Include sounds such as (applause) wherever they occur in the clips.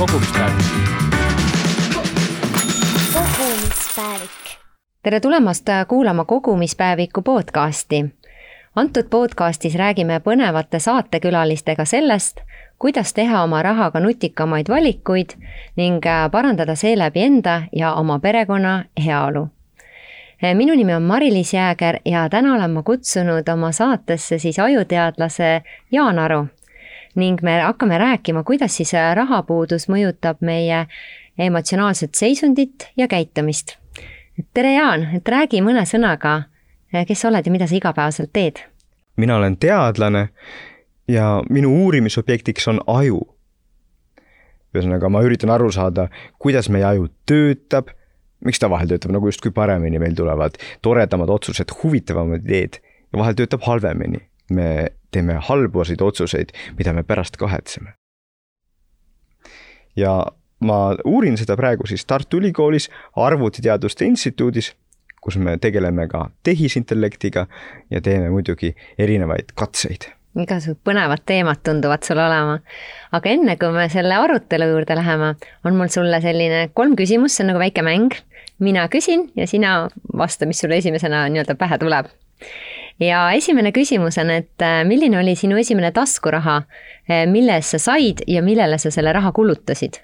kogumispäevik. kogumispäevik. tere tulemast kuulama Kogumispäeviku podcasti. antud podcastis räägime põnevate saatekülalistega sellest, kuidas teha oma rahaga nutikamaid valikuid ning parandada seeläbi enda ja oma perekonna heaolu minu nimi on Mari-Liis Jääger ja täna olen ma kutsunud oma saatesse siis ajuteadlase Jaan Aru ning me hakkame rääkima, kuidas siis äh, rahapuudus mõjutab meie emotsionaalset seisundit ja käitumist. tere, Jaan, et räägi mõne sõnaga, äh, kes sa oled ja mida sa igapäevaselt teed? mina olen teadlane ja minu uurimisobjektiks on aju. ühesõnaga, ma üritan aru saada, kuidas meie aju töötab, miks ta vahel töötab nagu justkui paremini, meil tulevad toredamad otsused, huvitavamad ideed ja vahel töötab halvemini me teeme halbasid otsuseid, mida me pärast kahetseme. ja ma uurin seda praegu siis Tartu Ülikoolis Arvutiteaduste Instituudis, kus me tegeleme ka tehisintellektiga ja teeme muidugi erinevaid katseid igasugused põnevad teemad tunduvad sul olema. aga enne kui me selle arutelu juurde läheme, on mul sulle selline kolm küsimust, see on nagu väike mäng. mina küsin ja sina vasta, mis sulle esimesena nii-öelda pähe tuleb ja esimene küsimus on, et äh, milline oli sinu esimene taskuraha, äh, mille eest sa said ja millele sa selle raha kulutasid?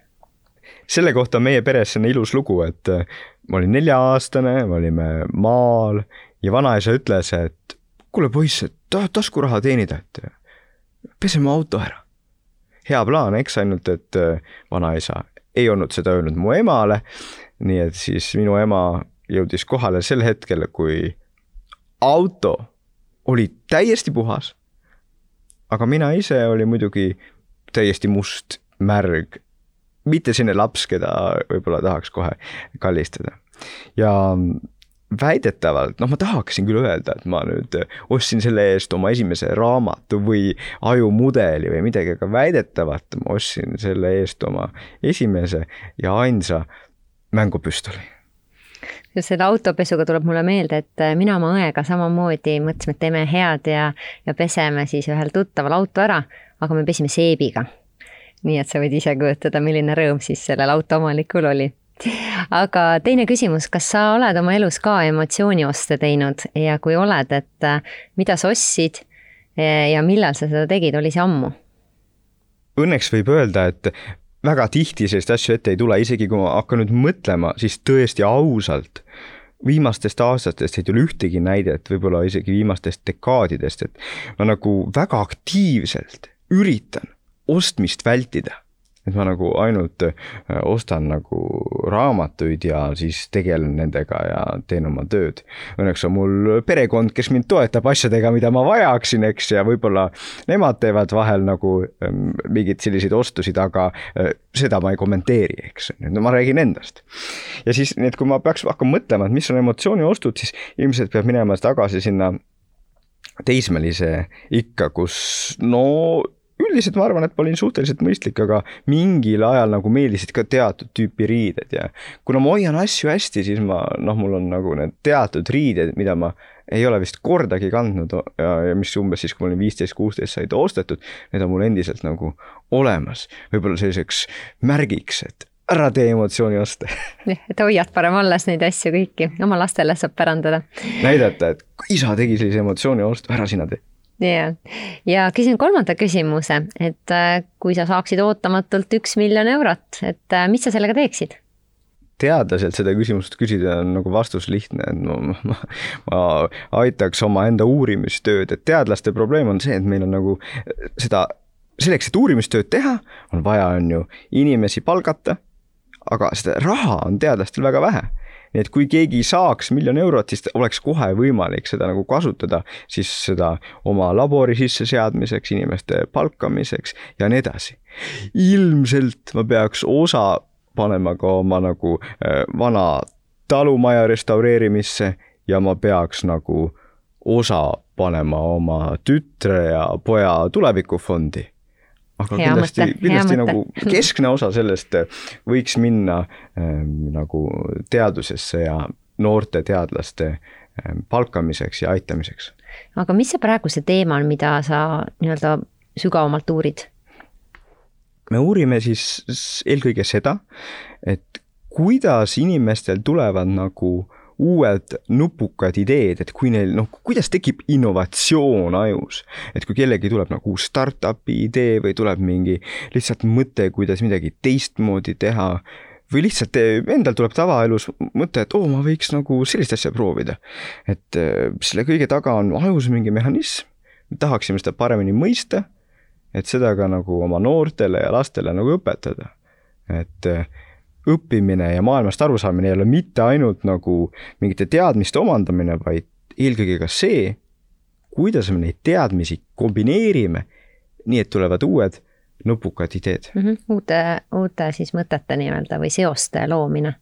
selle kohta on meie peres selline ilus lugu, et äh, ma olin nelja-aastane, me olime maal ja vanaisa ütles, et kuule poiss, et tahad taskuraha teenida, et peseme auto ära. hea plaan, eks, ainult et vanaisa ei olnud seda öelnud mu emale. nii et siis minu ema jõudis kohale sel hetkel, kui auto oli täiesti puhas. aga mina ise olin muidugi täiesti must, märg, mitte selline laps, keda võib-olla tahaks kohe kallistada. ja väidetavalt, noh, ma tahaksin küll öelda, et ma nüüd ostsin selle eest oma esimese raamatu või ajumudeli või midagi, aga väidetavalt ma ostsin selle eest oma esimese ja ainsa mängupüstoli selle autopesuga tuleb mulle meelde, et äh, mina oma õega samamoodi mõtlesime, et teeme head ja, ja peseme siis ühel tuttaval auto ära, aga me pesime seebiga. nii et sa võid ise kujutada, milline rõõm siis sellel auto omanikul oli aga teine küsimus, kas sa oled oma elus ka emotsioonioste teinud ja kui oled, et äh, mida sa ostsid ja millal sa seda tegid, oli see ammu? Õnneks võib öelda, et väga tihti selliseid asju ette ei tule, isegi kui ma hakkan nüüd mõtlema, siis tõesti ausalt viimastest aastatest ei tule ühtegi näidet, võib-olla isegi viimastest dekaadidest, et ma nagu väga aktiivselt üritan ostmist vältida et ma nagu ainult äh, ostan nagu raamatuid ja siis tegelen nendega ja teen oma tööd. Õnneks on mul perekond, kes mind toetab asjadega, mida ma vajaksin, eks, ja võib-olla nemad teevad vahel nagu ähm, mingeid selliseid ostusid, aga äh, seda ma ei kommenteeri, eks, no ma räägin endast. ja siis, nii et kui ma peaks hakkama mõtlema, et mis on emotsiooniostud, siis ilmselt peab minema tagasi sinna teismelise ikka, kus no üldiselt ma arvan, et ma olin suhteliselt mõistlik, aga mingil ajal nagu meeldisid ka teatud tüüpi riided ja kuna ma hoian asju hästi, siis ma noh, mul on nagu need teatud riided, mida ma ei ole vist kordagi kandnud ja, ja mis umbes siis, kui ma olin viisteist, kuusteist said ostetud, need on mul endiselt nagu olemas. võib-olla selliseks märgiks, et ära tee emotsioonioste. (laughs) jah, et hoiad parem alles neid asju kõiki, oma lastele saab pärandada. näidata, et isa tegi sellise emotsiooniostu, ära sina tee ja, ja küsin kolmanda küsimuse, et äh, kui sa saaksid ootamatult üks miljon eurot, et äh, mis sa sellega teeksid? teadlaselt seda küsimust küsida on nagu vastus lihtne, et ma, ma, ma aitaks omaenda uurimistööd, et teadlaste probleem on see, et meil on nagu seda, selleks, et uurimistööd teha, on vaja, on ju, inimesi palgata, aga seda raha on teadlastel väga vähe nii et kui keegi saaks miljon eurot, siis oleks kohe võimalik seda nagu kasutada siis seda oma labori sisseseadmiseks, inimeste palkamiseks ja nii edasi. ilmselt ma peaks osa panema ka oma nagu äh, vana talumaja restaureerimisse ja ma peaks nagu osa panema oma tütre ja poja tulevikufondi aga hea kindlasti, kindlasti nagu keskne osa sellest äh, võiks minna ähm, nagu teadusesse ja noorte teadlaste ähm, palkamiseks ja aitamiseks. aga mis see praegu see teema on, mida sa nii-öelda sügavamalt uurid? me uurime siis eelkõige seda, et kuidas inimestel tulevad nagu uued nupukad ideed, et kui neil noh, kuidas tekib innovatsioon ajus, et kui kellelgi tuleb nagu uus startup'i idee või tuleb mingi lihtsalt mõte, kuidas midagi teistmoodi teha või lihtsalt endal tuleb tavaelus mõte, et oo ma võiks nagu sellist asja proovida. et äh, selle kõige taga on ajus mingi mehhanism, me tahaksime seda paremini mõista, et seda ka nagu oma noortele ja lastele nagu õpetada. et äh, õppimine ja maailmast arusaamine ei ole mitte ainult nagu mingite teadmiste omandamine, vaid eelkõige ka see, kuidas me neid teadmisi kombineerime, nii et tulevad uued nupukad ideed mm. -hmm. uute, uute siis mõtete nii-öelda või seoste loomine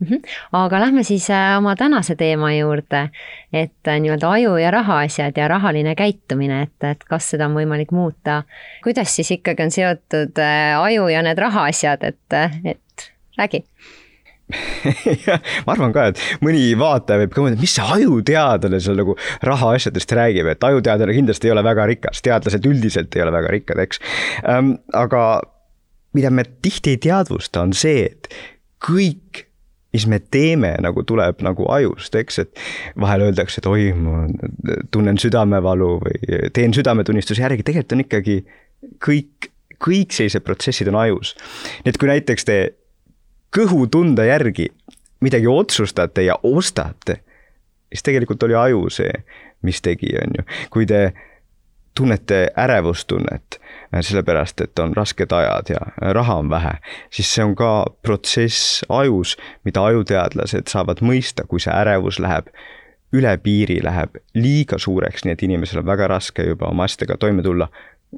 mm. -hmm. aga lähme siis äh, oma tänase teema juurde, et äh, nii-öelda aju ja rahaasjad ja rahaline käitumine, et, et kas seda on võimalik muuta. kuidas siis ikkagi on seotud äh, aju ja need rahaasjad, et, et räägi (laughs) ma arvan ka, et mõni vaataja võib ka mõelda, mis see ajuteadlane seal nagu rahaasjadest räägib, et ajuteadlane kindlasti ei ole väga rikas, teadlased üldiselt ei ole väga rikkad, eks ähm,. aga mida me tihti ei teadvusta, on see, et kõik mis me teeme, nagu tuleb nagu ajust, eks, et vahel öeldakse, et oi, ma tunnen südamevalu või teen südametunnistuse järgi, tegelikult on ikkagi kõik, kõik sellised protsessid on ajus. nii et kui näiteks te kõhutunde järgi midagi otsustate ja ostate, siis tegelikult oli aju see, mis tegi, on ju. kui te tunnete ärevustunnet, sellepärast et on rasked ajad ja raha on vähe, siis see on ka protsess ajus, mida ajuteadlased saavad mõista, kui see ärevus läheb üle piiri, läheb liiga suureks, nii et inimesel on väga raske juba oma asjadega toime tulla.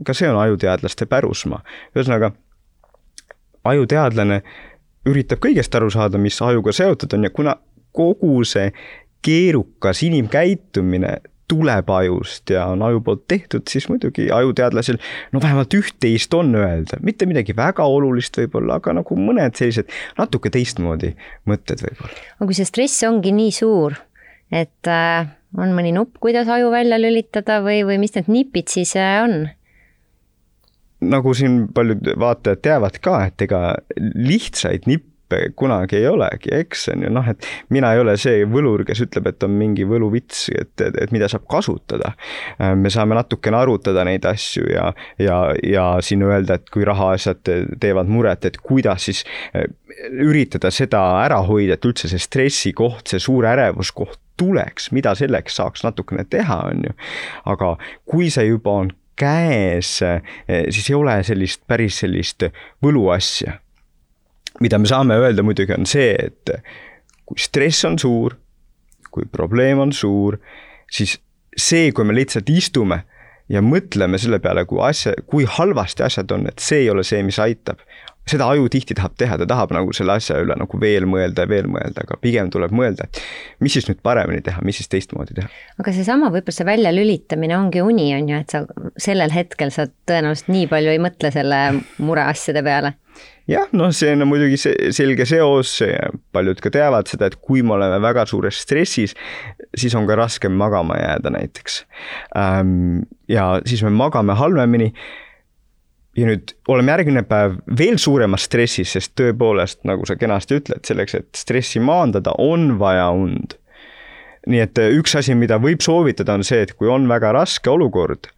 ka see on ajuteadlaste pärusmaa. ühesõnaga, ajuteadlane üritab kõigest aru saada, mis ajuga seotud on ja kuna kogu see keerukas inimkäitumine tuleb ajust ja on aju poolt tehtud, siis muidugi ajuteadlasel no vähemalt üht-teist on öelda, mitte midagi väga olulist võib-olla, aga nagu mõned sellised natuke teistmoodi mõtted võib-olla. aga kui see stress ongi nii suur, et äh, on mõni nupp, kuidas aju välja lülitada või, või mis need nipid siis äh, on? Nagu siin paljud vaatajad teavad ka, et ega lihtsaid nippe kunagi ei olegi, eks on ju noh, et mina ei ole see võlur, kes ütleb, et on mingi võluvits, et, et, et mida saab kasutada. me saame natukene arutada neid asju ja, ja, ja siin öelda, et kui rahaasjad teevad muret, et kuidas siis eh, üritada seda ära hoida, et üldse see stressikoht, see suur ärevuskoht tuleks, mida selleks saaks natukene teha, on ju. aga kui see juba on käes, eh, siis ei ole sellist päris sellist võluasja. mida me saame öelda muidugi on see, et kui stress on suur, kui probleem on suur, siis see, kui me lihtsalt istume ja mõtleme selle peale, kui asja, kui halvasti asjad on, et see ei ole see, mis aitab seda aju tihti tahab teha, ta tahab nagu selle asja üle nagu veel mõelda ja veel mõelda, aga pigem tuleb mõelda, et mis siis nüüd paremini teha, mis siis teistmoodi teha. aga seesama võib-olla see väljalülitamine ongi uni, on ju, et sa sellel hetkel sa tõenäoliselt nii palju ei mõtle selle mureasjade peale jah, noh, see on muidugi see selge seos, paljud ka teavad seda, et kui me oleme väga suures stressis, siis on ka raskem magama jääda näiteks. ja siis me magame halvemini ja nüüd oleme järgmine päev veel suuremas stressis, sest tõepoolest, nagu sa kenasti ütled, selleks, et stressi maandada, on vaja und. nii et äh, üks asi, mida võib soovitada, on see, et kui on väga raske olukord,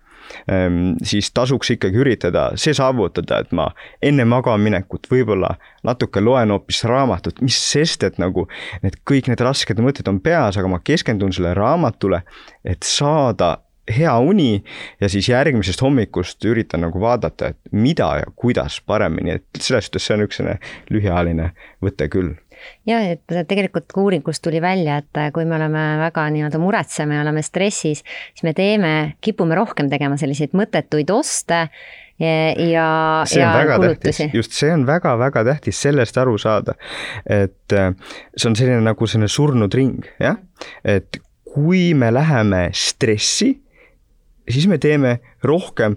ähm, siis tasuks ikkagi üritada see saavutada, et ma enne magamaminekut võib-olla natuke loen hoopis raamatut, mis sest, et nagu need kõik need rasked mõtted on peas, aga ma keskendun sellele raamatule, et saada hea uni ja siis järgmisest hommikust üritan nagu vaadata, et mida ja kuidas paremini, et selles suhtes see on üks selline lühiajaline võte küll. Ja et tegelikult uuringust tuli välja, et kui me oleme väga nii-öelda muretseme ja oleme stressis, siis me teeme, kipume rohkem tegema selliseid mõttetuid oste ja, ja, ja kulutusi. just see on väga-väga tähtis sellest aru saada, et äh, see on selline nagu selline surnud ring, jah, et kui me läheme stressi siis me teeme rohkem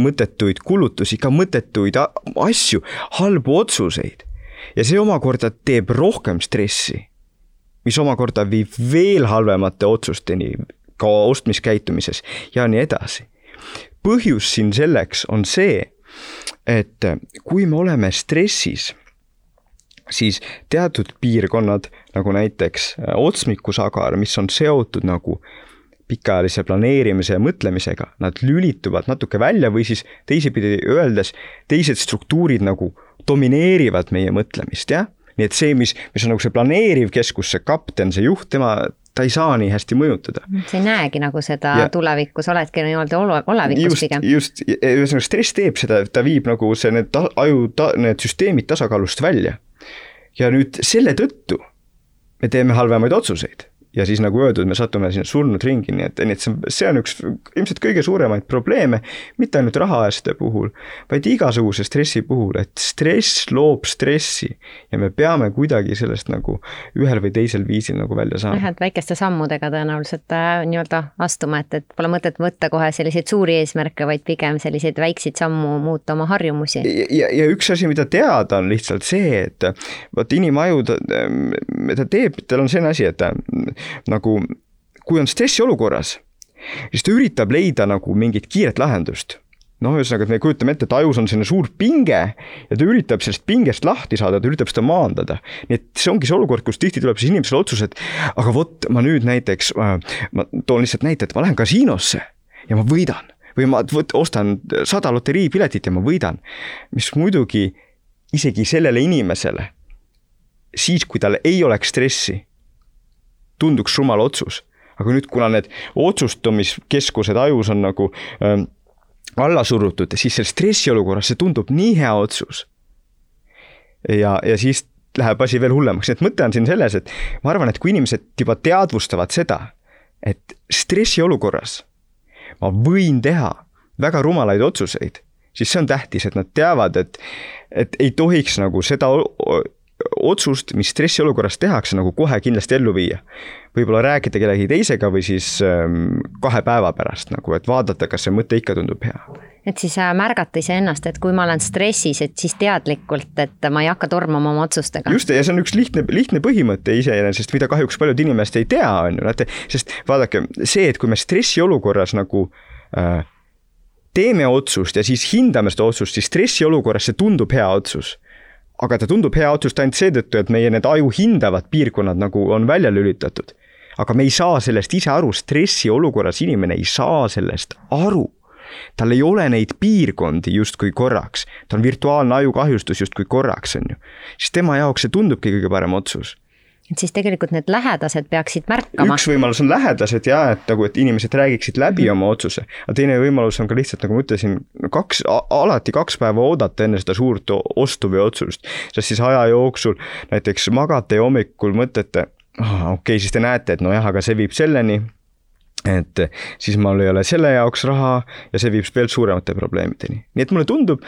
mõttetuid kulutusi, ka mõttetuid asju, halbu otsuseid. ja see omakorda teeb rohkem stressi, mis omakorda viib veel halvemate otsusteni ka ostmiskäitumises ja nii edasi. põhjus siin selleks on see, et kui me oleme stressis, siis teatud piirkonnad, nagu näiteks otsmikusagar, mis on seotud nagu pikaajalise planeerimise ja mõtlemisega, nad lülituvad natuke välja või siis teisipidi öeldes, teised struktuurid nagu domineerivad meie mõtlemist, jah. nii et see, mis, mis on nagu see planeeriv keskus, see kapten, see juht, tema, ta ei saa nii hästi mõjutada. sa ei näegi nagu seda ja, tulevikus, oledki nii-öelda olevikus just, pigem. just, ühesõnaga stress teeb seda, ta viib nagu see, need ta, aju ta,, need süsteemid tasakaalust välja. ja nüüd selle tõttu me teeme halvemaid otsuseid ja siis nagu öeldud, me satume sinna surnud ringi, nii et, nii et see, see on üks ilmselt kõige suuremaid probleeme, mitte ainult rahaasjade puhul, vaid igasuguse stressi puhul, et stress loob stressi ja me peame kuidagi sellest nagu ühel või teisel viisil nagu välja saama. jah, et väikeste sammudega tõenäoliselt äh, nii-öelda astuma, et, et pole mõtet võtta kohe selliseid suuri eesmärke, vaid pigem selliseid väikseid sammu muuta oma harjumusi. ja, ja üks asi, mida teada, on lihtsalt see, et vot inimaju, ta, ta teeb, tal on selline asi, et ta nagu kui on stressiolukorras, siis ta üritab leida nagu mingit kiiret lahendust noh, ühesõnaga, et me kujutame ette, et ajus on selline suur pinge ja ta üritab sellest pingest lahti saada, ta üritab seda maandada. nii et see ongi see olukord, kus tihti tuleb siis inimesel otsus, et aga vot ma nüüd näiteks, ma toon lihtsalt näite, et ma lähen kasiinosse ja ma võidan või ma võt, ostan sada loteriipiletit ja ma võidan. mis muidugi isegi sellele inimesele, siis kui tal ei oleks stressi tunduks rumal otsus. aga nüüd, kuna need otsustamiskeskused ajus on nagu ähm, alla surutud, siis selles stressiolukorras see tundub nii hea otsus. ja, ja siis läheb asi veel hullemaks, nii et mõte on siin selles, et ma arvan, et kui inimesed juba teadvustavad seda, et stressiolukorras ma võin teha väga rumalaid otsuseid, siis see on tähtis, et nad teavad, et, et ei tohiks nagu seda otsust, mis stressiolukorras tehakse, nagu kohe kindlasti ellu viia. võib-olla rääkida kellegi teisega või siis ähm, kahe päeva pärast nagu, et vaadata, kas see mõte ikka tundub hea. et siis märgata iseennast, et kui ma olen stressis, et siis teadlikult, et ma ei hakka tormama oma otsustega. just, ja see on üks lihtne, lihtne põhimõte iseenesest, mida kahjuks paljud inimesed ei tea, on ju, näete, sest vaadake, see, et kui me stressiolukorras nagu äh, teeme otsust ja siis hindame seda otsust, siis stressiolukorras see tundub hea otsus aga ta tundub hea otsus ainult seetõttu, et meie need aju hindavad piirkonnad nagu on välja lülitatud. aga me ei saa sellest ise aru, stressiolukorras inimene ei saa sellest aru. tal ei ole neid piirkondi justkui korraks, ta on virtuaalne ajukahjustus justkui korraks, on ju. siis tema jaoks see tundubki kõige parem otsus et siis tegelikult need lähedased peaksid märkama. üks võimalus on lähedased ja et nagu, et inimesed räägiksid läbi mm -hmm. oma otsuse, aga teine võimalus on ka lihtsalt, nagu ma ütlesin, kaks, alati kaks päeva oodata enne seda suurt ostu või otsust. sest siis aja jooksul näiteks magate ja hommikul mõtlete, okei okay,, siis te näete, et nojah, aga see viib selleni, et siis mul ei ole selle jaoks raha ja see viib veel suuremate probleemideni. nii et mulle tundub,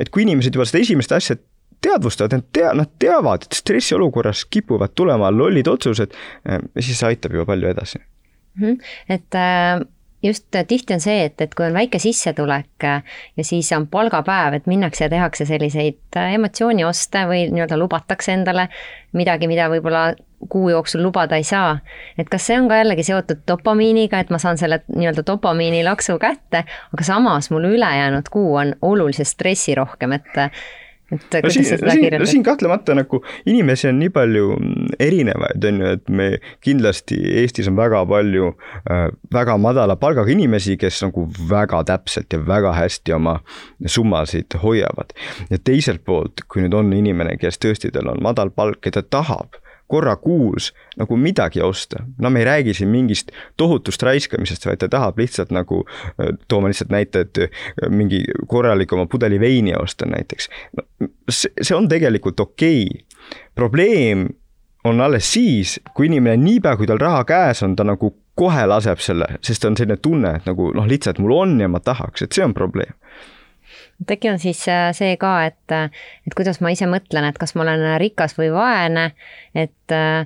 et kui inimesed juba seda esimest asja teadvustavad, nad tea-, nad teavad, et stressiolukorras kipuvad tulema lollid otsused, ja siis see aitab juba palju edasi mm. -hmm. et äh just tihti on see, et, et kui on väike sissetulek ja siis on palgapäev, et minnakse ja tehakse selliseid emotsioonioste või nii-öelda lubatakse endale midagi, mida võib-olla kuu jooksul lubada ei saa. et kas see on ka jällegi seotud dopamiiniga, et ma saan selle nii-öelda dopamiinilaksu kätte, aga samas mul ülejäänud kuu on oluliselt stressirohkem, et et no siin, siin, no siin kahtlemata nagu inimesi on nii palju mm, erinevaid, on ju, et me kindlasti Eestis on väga palju äh, väga madala palgaga inimesi, kes nagu väga täpselt ja väga hästi oma summasid hoiavad. ja teiselt poolt, kui nüüd on inimene, kes tõesti, tal on madal palk ja ta tahab korra kuus nagu midagi osta. no me ei räägi siin mingist tohutust raiskamisest, vaid ta tahab lihtsalt nagu, toome lihtsalt näite, et äh, mingi korralikuma pudeli veini osta näiteks no,. see, see on tegelikult okei okay.. probleem on alles siis, kui inimene niipea, kui tal raha käes on, ta nagu kohe laseb selle, sest on selline tunne, et nagu noh, lihtsalt mul on ja ma tahaks, et see on probleem et äkki on siis äh, see ka, et, äh, et kuidas ma ise mõtlen, et kas ma olen rikas või vaene, et äh,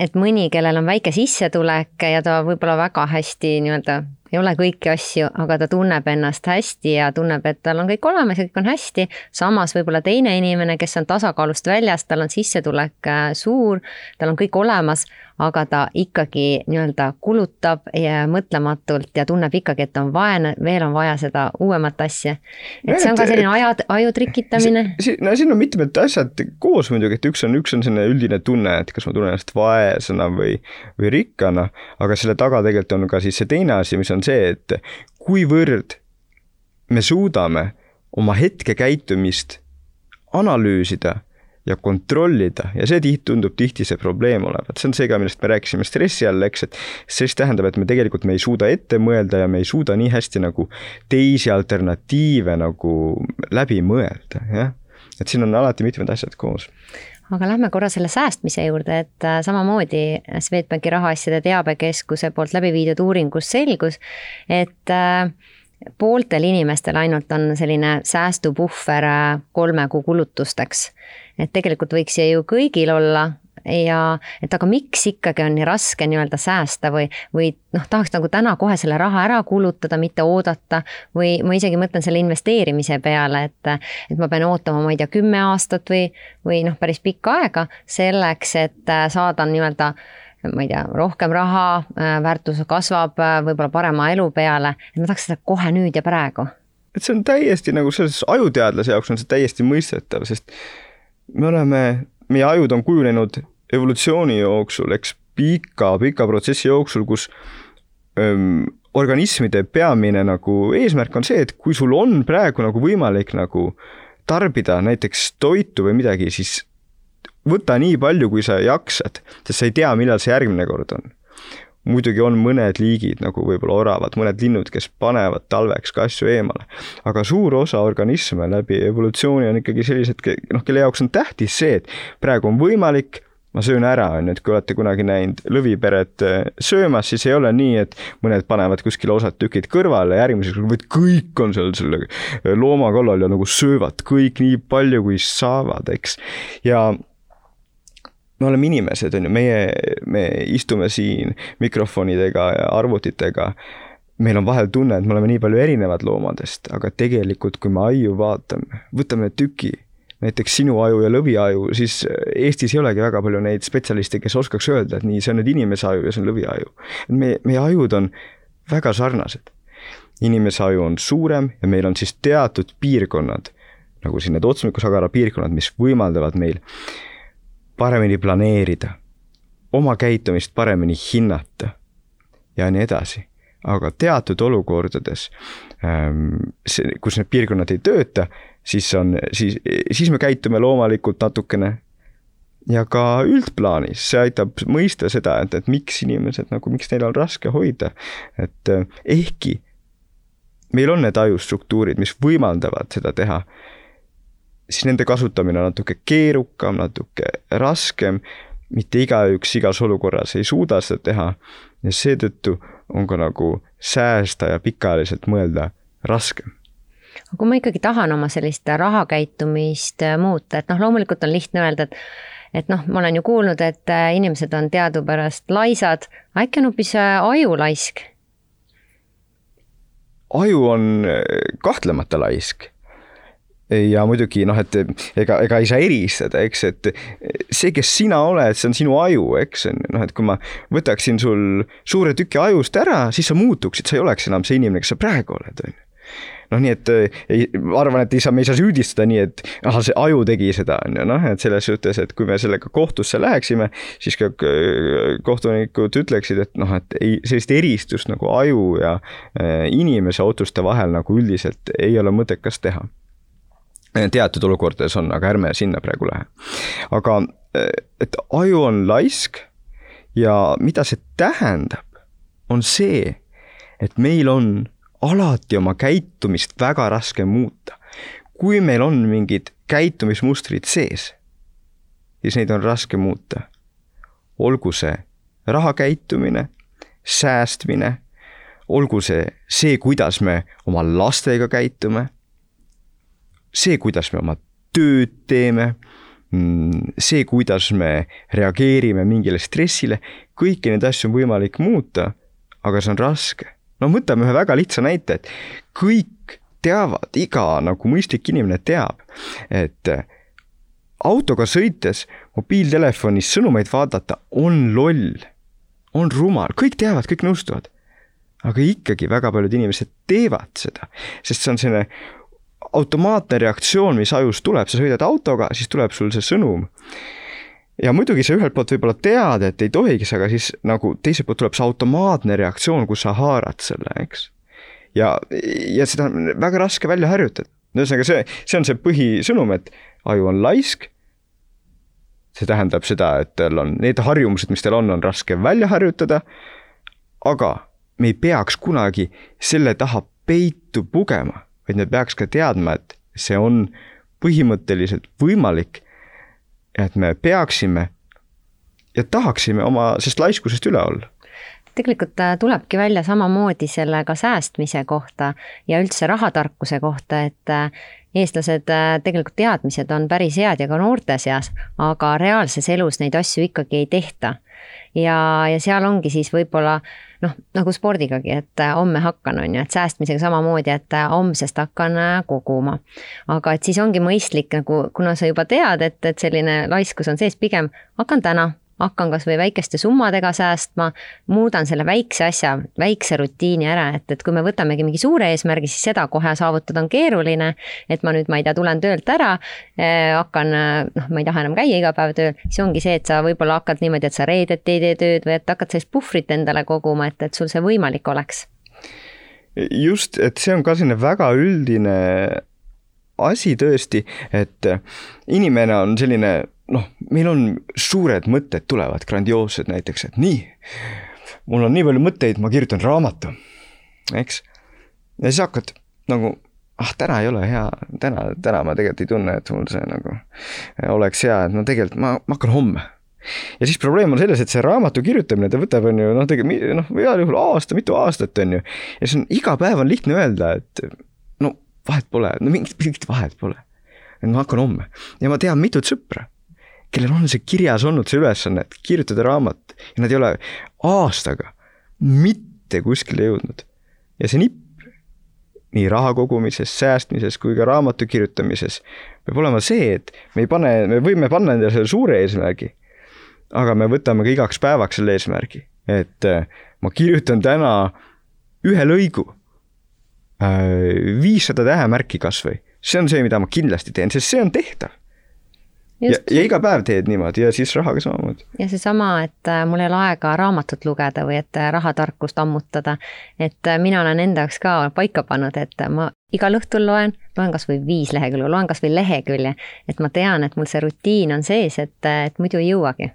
et mõni, kellel on väike sissetulek ja ta võib-olla väga hästi nii-öelda ei ole kõiki asju, aga ta tunneb ennast hästi ja tunneb, et tal on kõik olemas ja kõik on hästi. samas võib-olla teine inimene, kes on tasakaalust väljas, tal on sissetulek suur, tal on kõik olemas, aga ta ikkagi nii-öelda kulutab ja mõtlematult ja tunneb ikkagi, et on vaene, veel on vaja seda uuemat asja. et see on ka selline aja, aju trikitamine. no siin on mitmed asjad koos muidugi, et üks on, üks on selline üldine tunne, et kas ma tunnen ennast vaesena või, või rikkana, aga selle taga tegelikult on ka siis see teine asi, mis on see, et kuivõrd me suudame oma hetkekäitumist analüüsida ja kontrollida. Ja see tihti tundub tihti see probleem olevat, see on see ka, millest me rääkisime stressi all, eks, et stress tähendab, et me tegelikult me ei suuda ette mõelda ja me ei suuda nii hästi nagu teisi alternatiive nagu läbi mõelda, jah. et siin on alati mitmed asjad koos. Aga lähme korra selle säästmise juurde, et äh, samamoodi Swedbanki rahaasjade teabekeskuse poolt läbi viidud uuringus selgus, et äh, pooltel inimestel ainult on selline säästupuhver äh, kolme kuu kulutusteks. et tegelikult võiks see ju kõigil olla ja et aga miks ikkagi on nii raske nii-öelda säästa või, või noh, tahaks nagu täna kohe selle raha ära kulutada, mitte oodata. või ma isegi mõtlen selle investeerimise peale, et, et ma pean ootama, ma ei tea, kümme aastat või, või noh, päris pikka aega selleks, et saada nii-öelda ma ei tea, rohkem raha, äh, väärtus kasvab, äh, võib-olla parema elu peale, et ma tahaks seda kohe nüüd ja praegu. et see on täiesti nagu selles ajuteadlase jaoks on see täiesti mõistetav, sest me oleme, meie ajud on kujunenud evolutsiooni jooksul, eks pika-pika protsessi jooksul, kus öm, organismide peamine nagu eesmärk on see, et kui sul on praegu nagu võimalik nagu tarbida näiteks toitu või midagi, siis võta nii palju, kui sa jaksad, sest sa ei tea, millal see järgmine kord on. muidugi on mõned liigid nagu võib-olla oravad, mõned linnud, kes panevad talveks ka asju eemale. aga suur osa organisme läbi evolutsiooni on ikkagi sellised, noh, kelle jaoks on tähtis see, et praegu on võimalik ma söön ära, on ju, et kui olete kunagi näinud lõviperet äh, söömas, siis ei ole nii, et mõned panevad kuskile osad tükid kõrvale, järgmiseks, vaid kõik on seal selle looma kallal ja nagu söövad kõik nii palju, kui saavad, eks. ja me oleme inimesed, on ju, meie, me istume siin mikrofonidega ja arvutitega. meil on vahel tunne, et me oleme nii palju erinevad loomadest, aga tegelikult, kui me aiu vaatame, võtame tüki, näiteks sinu aju ja lõvi aju, siis Eestis ei olegi väga palju neid spetsialiste, kes oskaks öelda, et nii, see on nüüd inimese aju ja see on lõvi aju. me, meie ajud on väga sarnased. inimese aju on suurem ja meil on siis teatud piirkonnad, nagu siin need otsmikusagara piirkonnad, mis võimaldavad meil paremini planeerida, oma käitumist paremini hinnata ja nii edasi. aga teatud olukordades, ähm, kus need piirkonnad ei tööta, siis on, siis, siis me käitume loomulikult natukene ja ka üldplaanis, see aitab mõista seda, et, et miks inimesed nagu, miks neil on raske hoida. et ehkki meil on need ajustruktuurid, mis võimaldavad seda teha, siis nende kasutamine on natuke keerukam, natuke raskem, mitte igaüks igas olukorras ei suuda seda teha. Ja seetõttu on ka nagu säästa ja pikaajaliselt mõelda raskem. Aga kui ma ikkagi tahan oma sellist rahakäitumist äh, muuta, et noh, loomulikult on lihtne öelda, et et noh, ma olen ju kuulnud, et äh, inimesed on teadupärast laisad, äkki on hoopis äh, aju laisk? aju on kahtlemata laisk ja muidugi noh, et ega, ega ei saa eristada, eks, et see, kes sina oled, see on sinu aju, eks, noh, et kui ma võtaksin sul suure tüki ajust ära, siis sa muutuksid, sa ei oleks enam see inimene, kes sa praegu oled, on ju. Noh, nii et ei, arvan, et ei saa, me ei saa süüdistada nii, et ahah, see aju tegi seda, on ju, noh, et selles suhtes, et kui me sellega kohtusse läheksime, siis ka kohtunikud ütleksid, et noh, et ei, sellist eristust nagu aju ja äh, inimese otsuste vahel nagu üldiselt ei ole mõttekas teha teatud olukordades on, aga ärme sinna praegu lähe. aga et aju on laisk ja mida see tähendab, on see, et meil on alati oma käitumist väga raske muuta. kui meil on mingid käitumismustrid sees, siis neid on raske muuta. olgu see raha käitumine, säästmine, olgu see see, kuidas me oma lastega käitume see, kuidas me oma tööd teeme, mm, see, kuidas me reageerime mingile stressile, kõiki neid asju on võimalik muuta, aga see on raske. no võtame ühe väga lihtsa näite, et kõik teavad, iga nagu mõistlik inimene teab, et autoga sõites mobiiltelefonis sõnumeid vaadata on loll on rumal, kõik teavad, kõik nõustuvad. aga ikkagi väga paljud inimesed teevad seda, sest see on selline automaatne reaktsioon, mis ajus tuleb, sa sõidad autoga, siis tuleb sul see sõnum. ja muidugi sa ühelt poolt võib-olla tead, et ei tohiks, aga siis nagu teiselt poolt tuleb see automaatne reaktsioon, kus sa haarad selle, eks. ja, ja seda on väga raske välja harjutada. ühesõnaga, see, see on see põhisõnum, et aju on laisk. see tähendab seda, et tal on need harjumused, mis tal on, on raske välja harjutada. aga me ei peaks kunagi selle taha peitu pugema vaid me peaks ka teadma, et see on põhimõtteliselt võimalik. et me peaksime ja tahaksime oma sellest laiskusest üle olla tegelikult äh, tulebki välja samamoodi selle ka säästmise kohta ja üldse rahatarkuse kohta, et äh, eestlased äh, tegelikult teadmised on päris head ja ka noorte seas, aga reaalses elus neid asju ikkagi ei tehta. ja, ja seal ongi siis võib-olla noh, nagu spordigagi, et äh, homme hakkan, on ju, et säästmisega samamoodi, et äh, homsest hakkan äh, koguma. aga et siis ongi mõistlik nagu, kuna sa juba tead, et, et selline laiskus on sees, pigem hakkan täna hakkan kasvõi väikeste summadega säästma, muudan selle väikse asja, väikse rutiini ära, et, et kui me võtamegi mingi suure eesmärgi, siis seda kohe saavutada on keeruline. et ma nüüd, ma ei tea, tulen töölt ära eh,, hakkan, noh, ma ei taha enam käia iga päev tööl, siis ongi see, et sa võib-olla hakkad niimoodi, et sa reedeti ei tee tööd või et hakkad sellist puhvrit endale koguma, et, et sul see võimalik oleks. just, et see on ka selline väga üldine asi tõesti, et inimene on selline noh, meil on suured mõtted tulevad, grandioossed näiteks, et nii, mul on nii palju mõtteid, ma kirjutan raamatu, eks. ja siis hakkad nagu, ah, täna ei ole hea, täna, täna ma tegelikult ei tunne, et mul see nagu oleks hea, et no tegelikult ma, ma hakkan homme ja siis probleem on selles, et see raamatu kirjutamine, ta võtab, on ju, noh, tegelikult noh, heal juhul aasta, mitu aastat, on ju. ja see on, iga päev on lihtne öelda, et no vahet pole, no mingit, mingit vahet pole. et ma hakkan homme ja ma tean mitut sõpra kellel on see kirjas olnud, see ülesanne, et kirjutada raamat ja nad ei ole aastaga mitte kuskile jõudnud. ja see nipp nii raha kogumises, säästmises kui ka raamatu kirjutamises peab olema see, et me ei pane, me võime panna endale selle suure eesmärgi, aga me võtame ka igaks päevaks selle eesmärgi, et äh, ma kirjutan täna ühe lõigu, äh, viissada tähemärki kas või, see on see, mida ma kindlasti teen, sest see on tehtav ja, ja iga päev teed niimoodi ja siis rahaga samamoodi. ja seesama, et äh, mul ei ole aega raamatut lugeda või et äh, rahatarkust ammutada, et äh, mina olen enda jaoks ka paika pannud, et ma igal õhtul loen, loen kas või viis lehekülge, loen kas või lehekülje, et ma tean, et mul see rutiin on sees, et, et muidu ei jõuagi.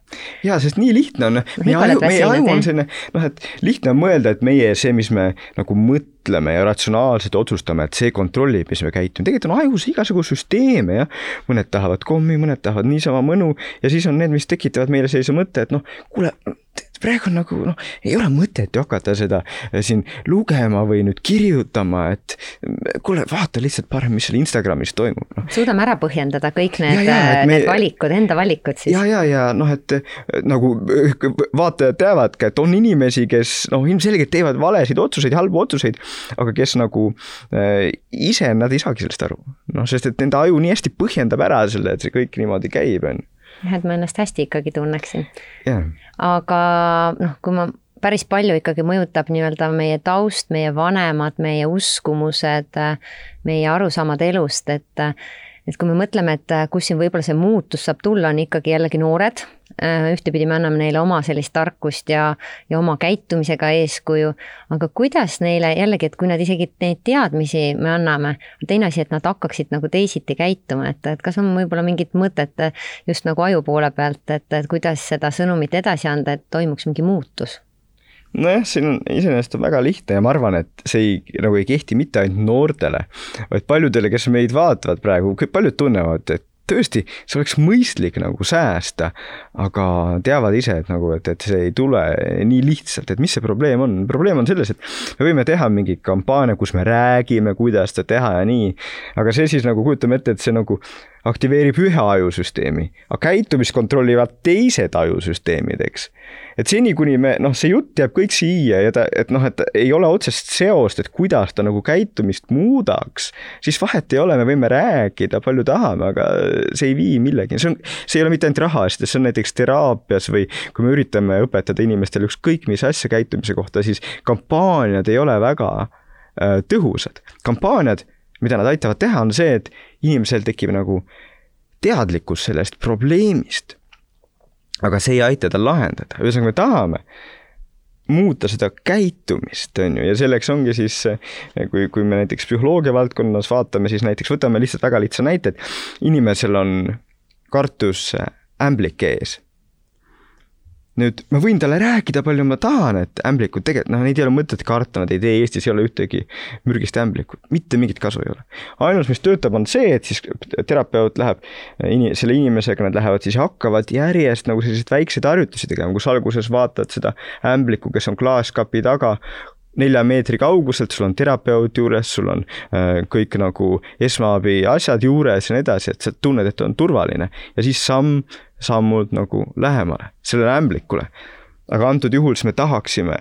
jaa, sest nii lihtne on, meie aju, meie aju on selline noh, et lihtne on mõelda, et meie, see, mis me nagu mõtleme ja ratsionaalselt otsustame, et see kontrollib, mis me käitume, tegelikult on ajus igasugu süsteeme jah, mõned tahavad kommi, mõned tahavad niisama mõnu ja siis on need, mis tekitavad meile sellise mõtte, et noh, kuule, praegu nagu noh, ei ole mõtet ju hakata seda äh, siin lugema või nüüd kirjutama, et kuule, vaata lihtsalt parem, mis seal Instagramis toimub no.. suudame ära põhjendada kõik need, äh, me... need valikud, enda valikud siis. ja, ja, ja noh, et äh, nagu vaatajad teavadki, et on inimesi, kes noh, ilmselgelt teevad valesid otsuseid, halbu otsuseid, aga kes nagu äh, ise, nad ei saagi sellest aru. noh, sest et nende aju nii hästi põhjendab ära selle, et see kõik niimoodi käib, on ju et ma ennast hästi ikkagi tunneksin. Yeah.. aga noh, kui ma päris palju ikkagi mõjutab nii-öelda meie taust, meie vanemad, meie uskumused, meie arusaamad elust, et et kui me mõtleme, et kus siin võib-olla see muutus saab tulla, on ikkagi jällegi noored ühtepidi me anname neile oma sellist tarkust ja, ja oma käitumisega eeskuju, aga kuidas neile jällegi, et kui nad isegi neid teadmisi me anname, teine asi, et nad hakkaksid nagu teisiti käituma, et, et kas on võib-olla mingit mõtet just nagu aju poole pealt, et, et kuidas seda sõnumit edasi anda, et toimuks mingi muutus? nojah, siin on iseenesest on väga lihtne ja ma arvan, et see ei, nagu ei kehti mitte ainult noortele, vaid paljudele, kes meid vaatavad praegu, paljud tunnevad, et tõesti, see oleks mõistlik nagu säästa, aga teavad ise, et nagu, et, et see ei tule nii lihtsalt, et mis see probleem on, probleem on selles, et me võime teha mingeid kampaania, kus me räägime, kuidas seda teha ja nii, aga see siis nagu kujutame ette, et see nagu aktiveerib ühe ajusüsteemi, aga käitumist kontrollivad teised ajusüsteemid, eks. et seni, kuni me, noh, see jutt jääb kõik siia ja ta, et noh, et ei ole otsest seost, et kuidas ta nagu käitumist muudaks, siis vahet ei ole, me võime rääkida palju tahame, aga see ei vii millegi, see on, see ei ole mitte ainult rahaasjades, see on näiteks teraapias või kui me üritame õpetada inimestele ükskõik mis asja käitumise kohta, siis kampaaniad ei ole väga äh, tõhusad. kampaaniad mida nad aitavad teha, on see, et inimesel tekib nagu teadlikkus sellest probleemist. aga see ei aita tal lahendada, ühesõnaga me tahame muuta seda käitumist, on ju, ja selleks ongi siis, kui, kui me näiteks psühholoogia valdkonnas vaatame, siis näiteks võtame lihtsalt väga lihtsa näite, et inimesel on kartus ämblik ees nüüd ma võin talle rääkida, palju ma tahan, et ämblikud tegelikult, noh, neid ei ole mõtet karta, nad ei tee, Eestis ei ole ühtegi mürgist ämblikut, mitte mingit kasu ei ole. ainus, mis töötab, on see, et siis terapeut läheb ini-, selle inimesega, nad lähevad siis, hakkavad järjest nagu selliseid väikseid harjutusi tegema, kus alguses vaatad seda ämblikku, kes on klaaskapi taga, nelja meetri kauguselt, sul on terapeut juures, sul on äh, kõik nagu esmaabi asjad juures ja nii edasi, et sa tunned, et on turvaline ja siis samm sammud nagu lähemale sellele ämblikule. aga antud juhul siis me tahaksime,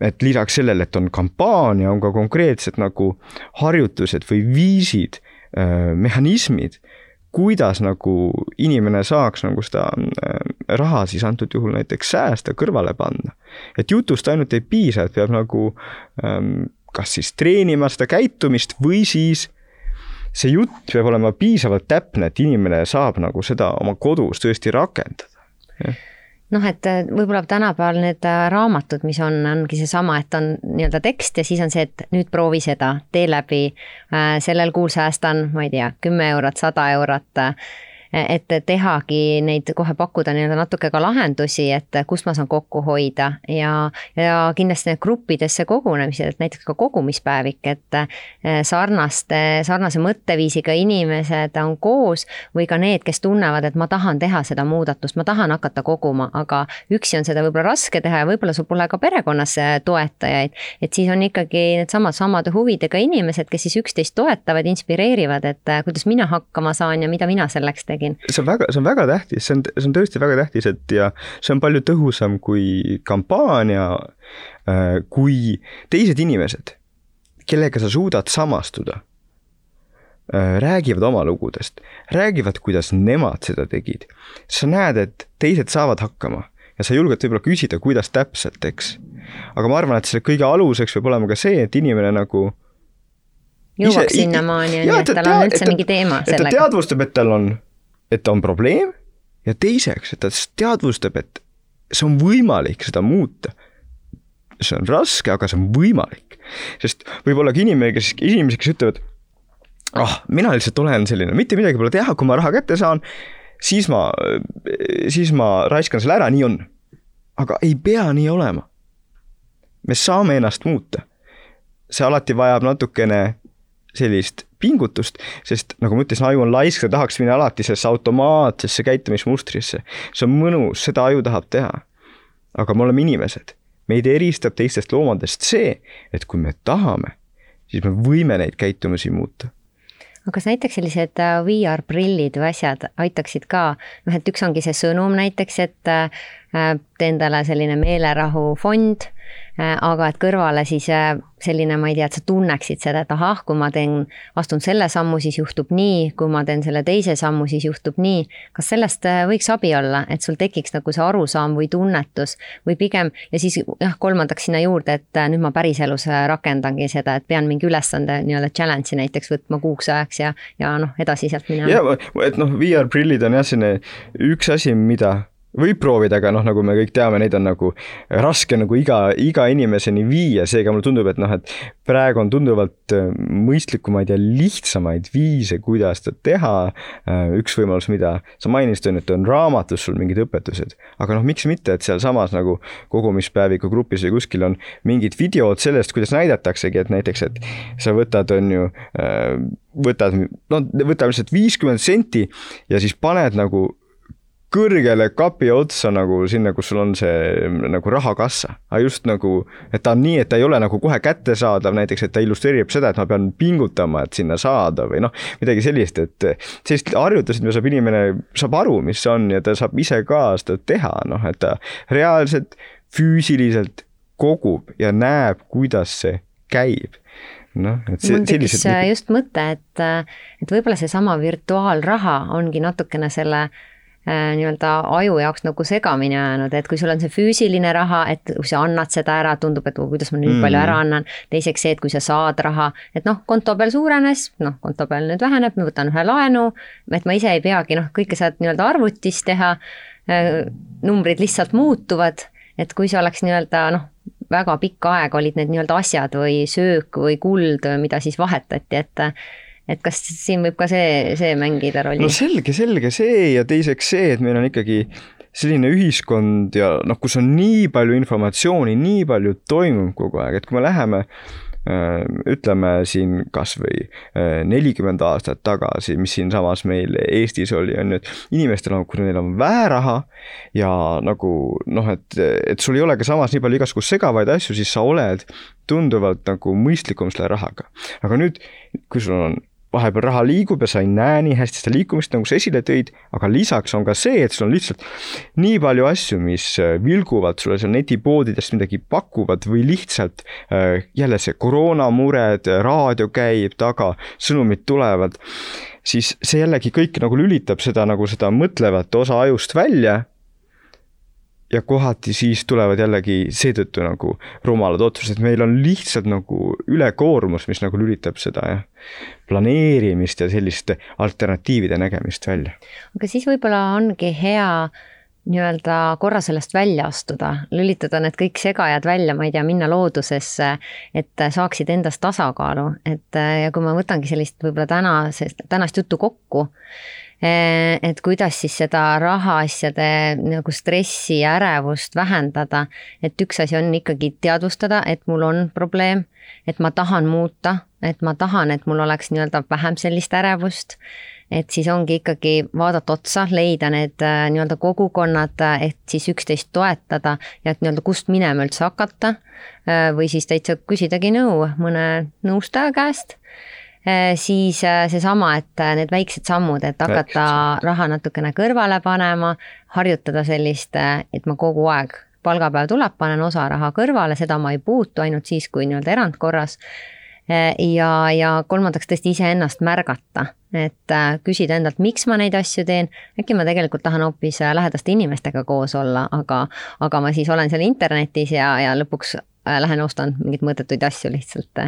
et lisaks sellele, et on kampaania, on ka konkreetsed nagu harjutused või viisid, äh, mehhanismid, kuidas nagu inimene saaks nagu seda äh, raha siis antud juhul näiteks säästa, kõrvale panna. et jutust ainult ei piisa, et peab nagu ähm, kas siis treenima seda käitumist või siis see jutt peab olema piisavalt täpne, et inimene saab nagu seda oma kodus tõesti rakendada. Noh, et äh, võib-olla tänapäeval need äh, raamatud, mis on, ongi seesama, et on nii-öelda tekst ja siis on see, et nüüd proovi seda, tee läbi, äh, sellel kuul säästan, ma ei tea, kümme eurot, sada eurot et tehagi neid, kohe pakkuda nii-öelda natuke ka lahendusi, et kust ma saan kokku hoida ja, ja kindlasti need gruppidesse kogunemised, et näiteks ka kogumispäevik, et eh, sarnaste, sarnase mõtteviisiga inimesed on koos või ka need, kes tunnevad, et ma tahan teha seda muudatust, ma tahan hakata koguma, aga üksi on seda võib-olla raske teha ja võib-olla sul pole ka perekonnas toetajaid. et siis on ikkagi needsamad samade huvidega inimesed, kes siis üksteist toetavad, inspireerivad, et eh, kuidas mina hakkama saan ja mida mina selleks tegin tegin. see on väga, see on väga tähtis, see on, see on tõesti väga tähtis, et ja see on palju tõhusam kui kampaania, äh, kui teised inimesed, kellega sa suudad samastuda, äh, räägivad oma lugudest, räägivad, kuidas nemad seda tegid. sa näed, et teised saavad hakkama ja sa julged võib-olla küsida, kuidas täpselt, eks. aga ma arvan, et selle kõige aluseks peab olema ka see, et inimene nagu jõuaks sinnamaani, on ju, et tal on üldse mingi teema sellega. et ta teadvustab, et tal on et on probleem ja teiseks, et ta teadvustab, et see on võimalik seda muuta. see on raske, aga see on võimalik. sest võib olla ka inimene, kes, inimesed, kes ütlevad, ah oh,, mina lihtsalt olen selline, mitte midagi pole teha, kui ma raha kätte saan, siis ma, siis ma raiskan selle ära, nii on. aga ei pea nii olema. me saame ennast muuta. see alati vajab natukene sellist pingutust, sest nagu ma ütlesin, aju on laisk, ta tahaks minna alati sellesse automaatsesse käitumismustrisse. see on mõnus, seda aju tahab teha. aga me oleme inimesed, meid eristab teistest loomadest see, et kui me tahame, siis me võime neid käitumusi muuta aga kas näiteks sellised äh, VR-prillid või asjad aitaksid ka, noh et üks ongi see sõnum näiteks, et äh, tee endale selline meelerahufond Äh, aga et kõrvale siis äh, selline, ma ei tea, et sa tunneksid seda, et ahah, kui ma teen, astun selle sammu, siis juhtub nii, kui ma teen selle teise sammu, siis juhtub nii. kas sellest äh, võiks abi olla, et sul tekiks nagu see arusaam või tunnetus või pigem ja siis jah, kolmandaks sinna juurde, et nüüd ma päriselus rakendangi seda, et pean mingi ülesande nii-öelda challenge'i näiteks võtma kuuks ajaks ja, ja noh, edasi sealt minema. ja, et noh, VR-prillid on jah, selline üks asi, mida võib proovida, aga noh, nagu me kõik teame, neid on nagu raske nagu iga, iga inimeseni viia, seega mulle tundub, et noh, et praegu on tunduvalt äh, mõistlikumaid ja lihtsamaid viise, kuidas seda teha. Äh, üks võimalus, mida sa mainisid, on, et on raamatus sul mingid õpetused, aga noh, miks mitte, et sealsamas nagu kogumispäeviku grupis või kuskil on mingid videod sellest, kuidas näidataksegi, et näiteks, et sa võtad, on ju, äh, võtad, no võtame lihtsalt viiskümmend senti ja siis paned nagu kõrgele kapi otsa nagu sinna, kus sul on see nagu rahakassa. aga just nagu, et ta on nii, et ta ei ole nagu kohe kättesaadav, näiteks et ta illustreerib seda, et ma pean pingutama, et sinna saada või noh, midagi sellist, et sellised harjutused, mida saab inimene, saab aru, mis see on ja ta saab ise ka seda teha, noh, et ta reaalselt füüsiliselt kogub ja näeb, kuidas see käib noh, et see, sellised... Äh, just mõte, et, äh, et võib-olla seesama virtuaalraha ongi natukene selle äh, nii-öelda aju jaoks nagu segamini jäänud, et kui sul on see füüsiline raha, et kui sa annad seda ära, tundub, et kuidas ma nii mm. palju ära annan. teiseks see, et kui sa saad raha, et noh, konto peal suurenes, noh, konto peal nüüd väheneb, ma võtan ühe laenu. et ma ise ei peagi noh, kõike saad nii-öelda arvutis teha. numbrid lihtsalt muutuvad, et kui see oleks nii-öelda noh väga pikka aega olid need nii-öelda asjad või söök või kuld, mida siis vahetati, et et kas siin võib ka see, see mängida rolli? no selge, selge see ja teiseks see, et meil on ikkagi selline ühiskond ja noh, kus on nii palju informatsiooni, nii palju toimub kogu aeg, et kui me läheme äh, ütleme siin kasvõi äh, nelikümmend aastat tagasi, mis siinsamas meil Eestis oli, on ju, et inimestel on, kui neil on vähe raha ja nagu noh, et, et sul ei ole ka samas nii palju igasugust segavaid asju, siis sa oled tunduvalt nagu mõistlikum selle rahaga. aga nüüd, kui sul on vahepeal raha liigub ja sa ei näe nii hästi seda liikumist, nagu sa esile tõid, aga lisaks on ka see, et sul on lihtsalt nii palju asju, mis äh, vilguvad sulle seal netipoodidest midagi pakuvad või lihtsalt äh, jälle see koroonamured, raadio käib taga, sõnumid tulevad, siis see jällegi kõik nagu lülitab seda nagu seda mõtlevat osa ajust välja ja kohati siis tulevad jällegi seetõttu nagu rumalad otsused, meil on lihtsalt nagu ülekoormus, mis nagu lülitab seda planeerimist ja selliste alternatiivide nägemist välja. aga siis võib-olla ongi hea nii-öelda korra sellest välja astuda, lülitada need kõik segajad välja, ma ei tea, minna loodusesse, et saaksid endas tasakaalu, et ja kui ma võtangi sellist võib-olla tänasest, tänast juttu kokku, et kuidas siis seda rahaasjade nagu stressi ja ärevust vähendada. et üks asi on ikkagi teadvustada, et mul on probleem, et ma tahan muuta, et ma tahan, et mul oleks nii-öelda vähem sellist ärevust et siis ongi ikkagi vaadata otsa, leida need äh, nii-öelda kogukonnad, et siis üksteist toetada ja et nii-öelda kust minema üldse hakata. Äh, või siis täitsa küsidagi nõu mõne nõustaja käest Äh, siis äh, seesama, et äh, need väiksed sammud, et hakata raha natukene kõrvale panema, harjutada sellist, et ma kogu aeg, palgapäev tuleb, panen osa raha kõrvale, seda ma ei puutu, ainult siis, kui nii-öelda erandkorras. ja, ja kolmandaks tõesti iseennast märgata, et küsida endalt, miks ma neid asju teen, äkki ma tegelikult tahan hoopis lähedaste inimestega koos olla, aga, aga ma siis olen seal internetis ja, ja lõpuks lähen ostan mingeid mõttetuid asju lihtsalt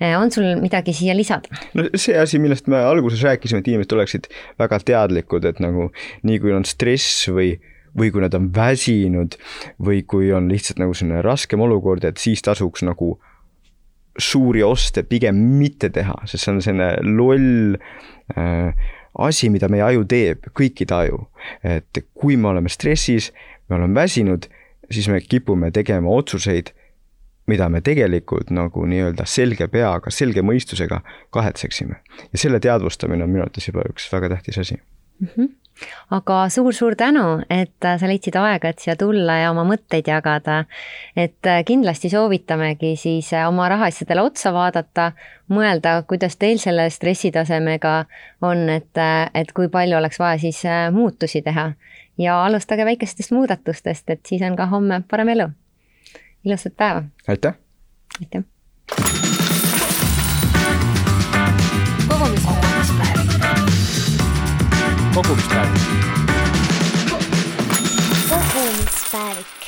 on sul midagi siia lisada? no see asi, millest me alguses rääkisime, et inimesed oleksid väga teadlikud, et nagu nii kui on stress või või kui nad on väsinud või kui on lihtsalt nagu selline raskem olukord, et siis tasuks nagu suuri oste pigem mitte teha, sest see on selline loll äh, asi, mida meie aju teeb, kõikide aju. et kui me oleme stressis, me oleme väsinud, siis me kipume tegema otsuseid mida me tegelikult nagu nii-öelda selge peaga, selge mõistusega kahetseksime. ja selle teadvustamine on minu arvates juba üks väga tähtis asi mm. -hmm aga suur-suur tänu, et sa leidsid aega, et siia tulla ja oma mõtteid jagada. et kindlasti soovitamegi siis oma rahaasjadele otsa vaadata, mõelda, kuidas teil selle stressitasemega on, et, et kui palju oleks vaja siis muutusi teha. ja alustage väikestest muudatustest, et siis on ka homme parem elu ilusat päeva! aitäh! aitäh! kogumispäev. kogumispäev. kogumispäev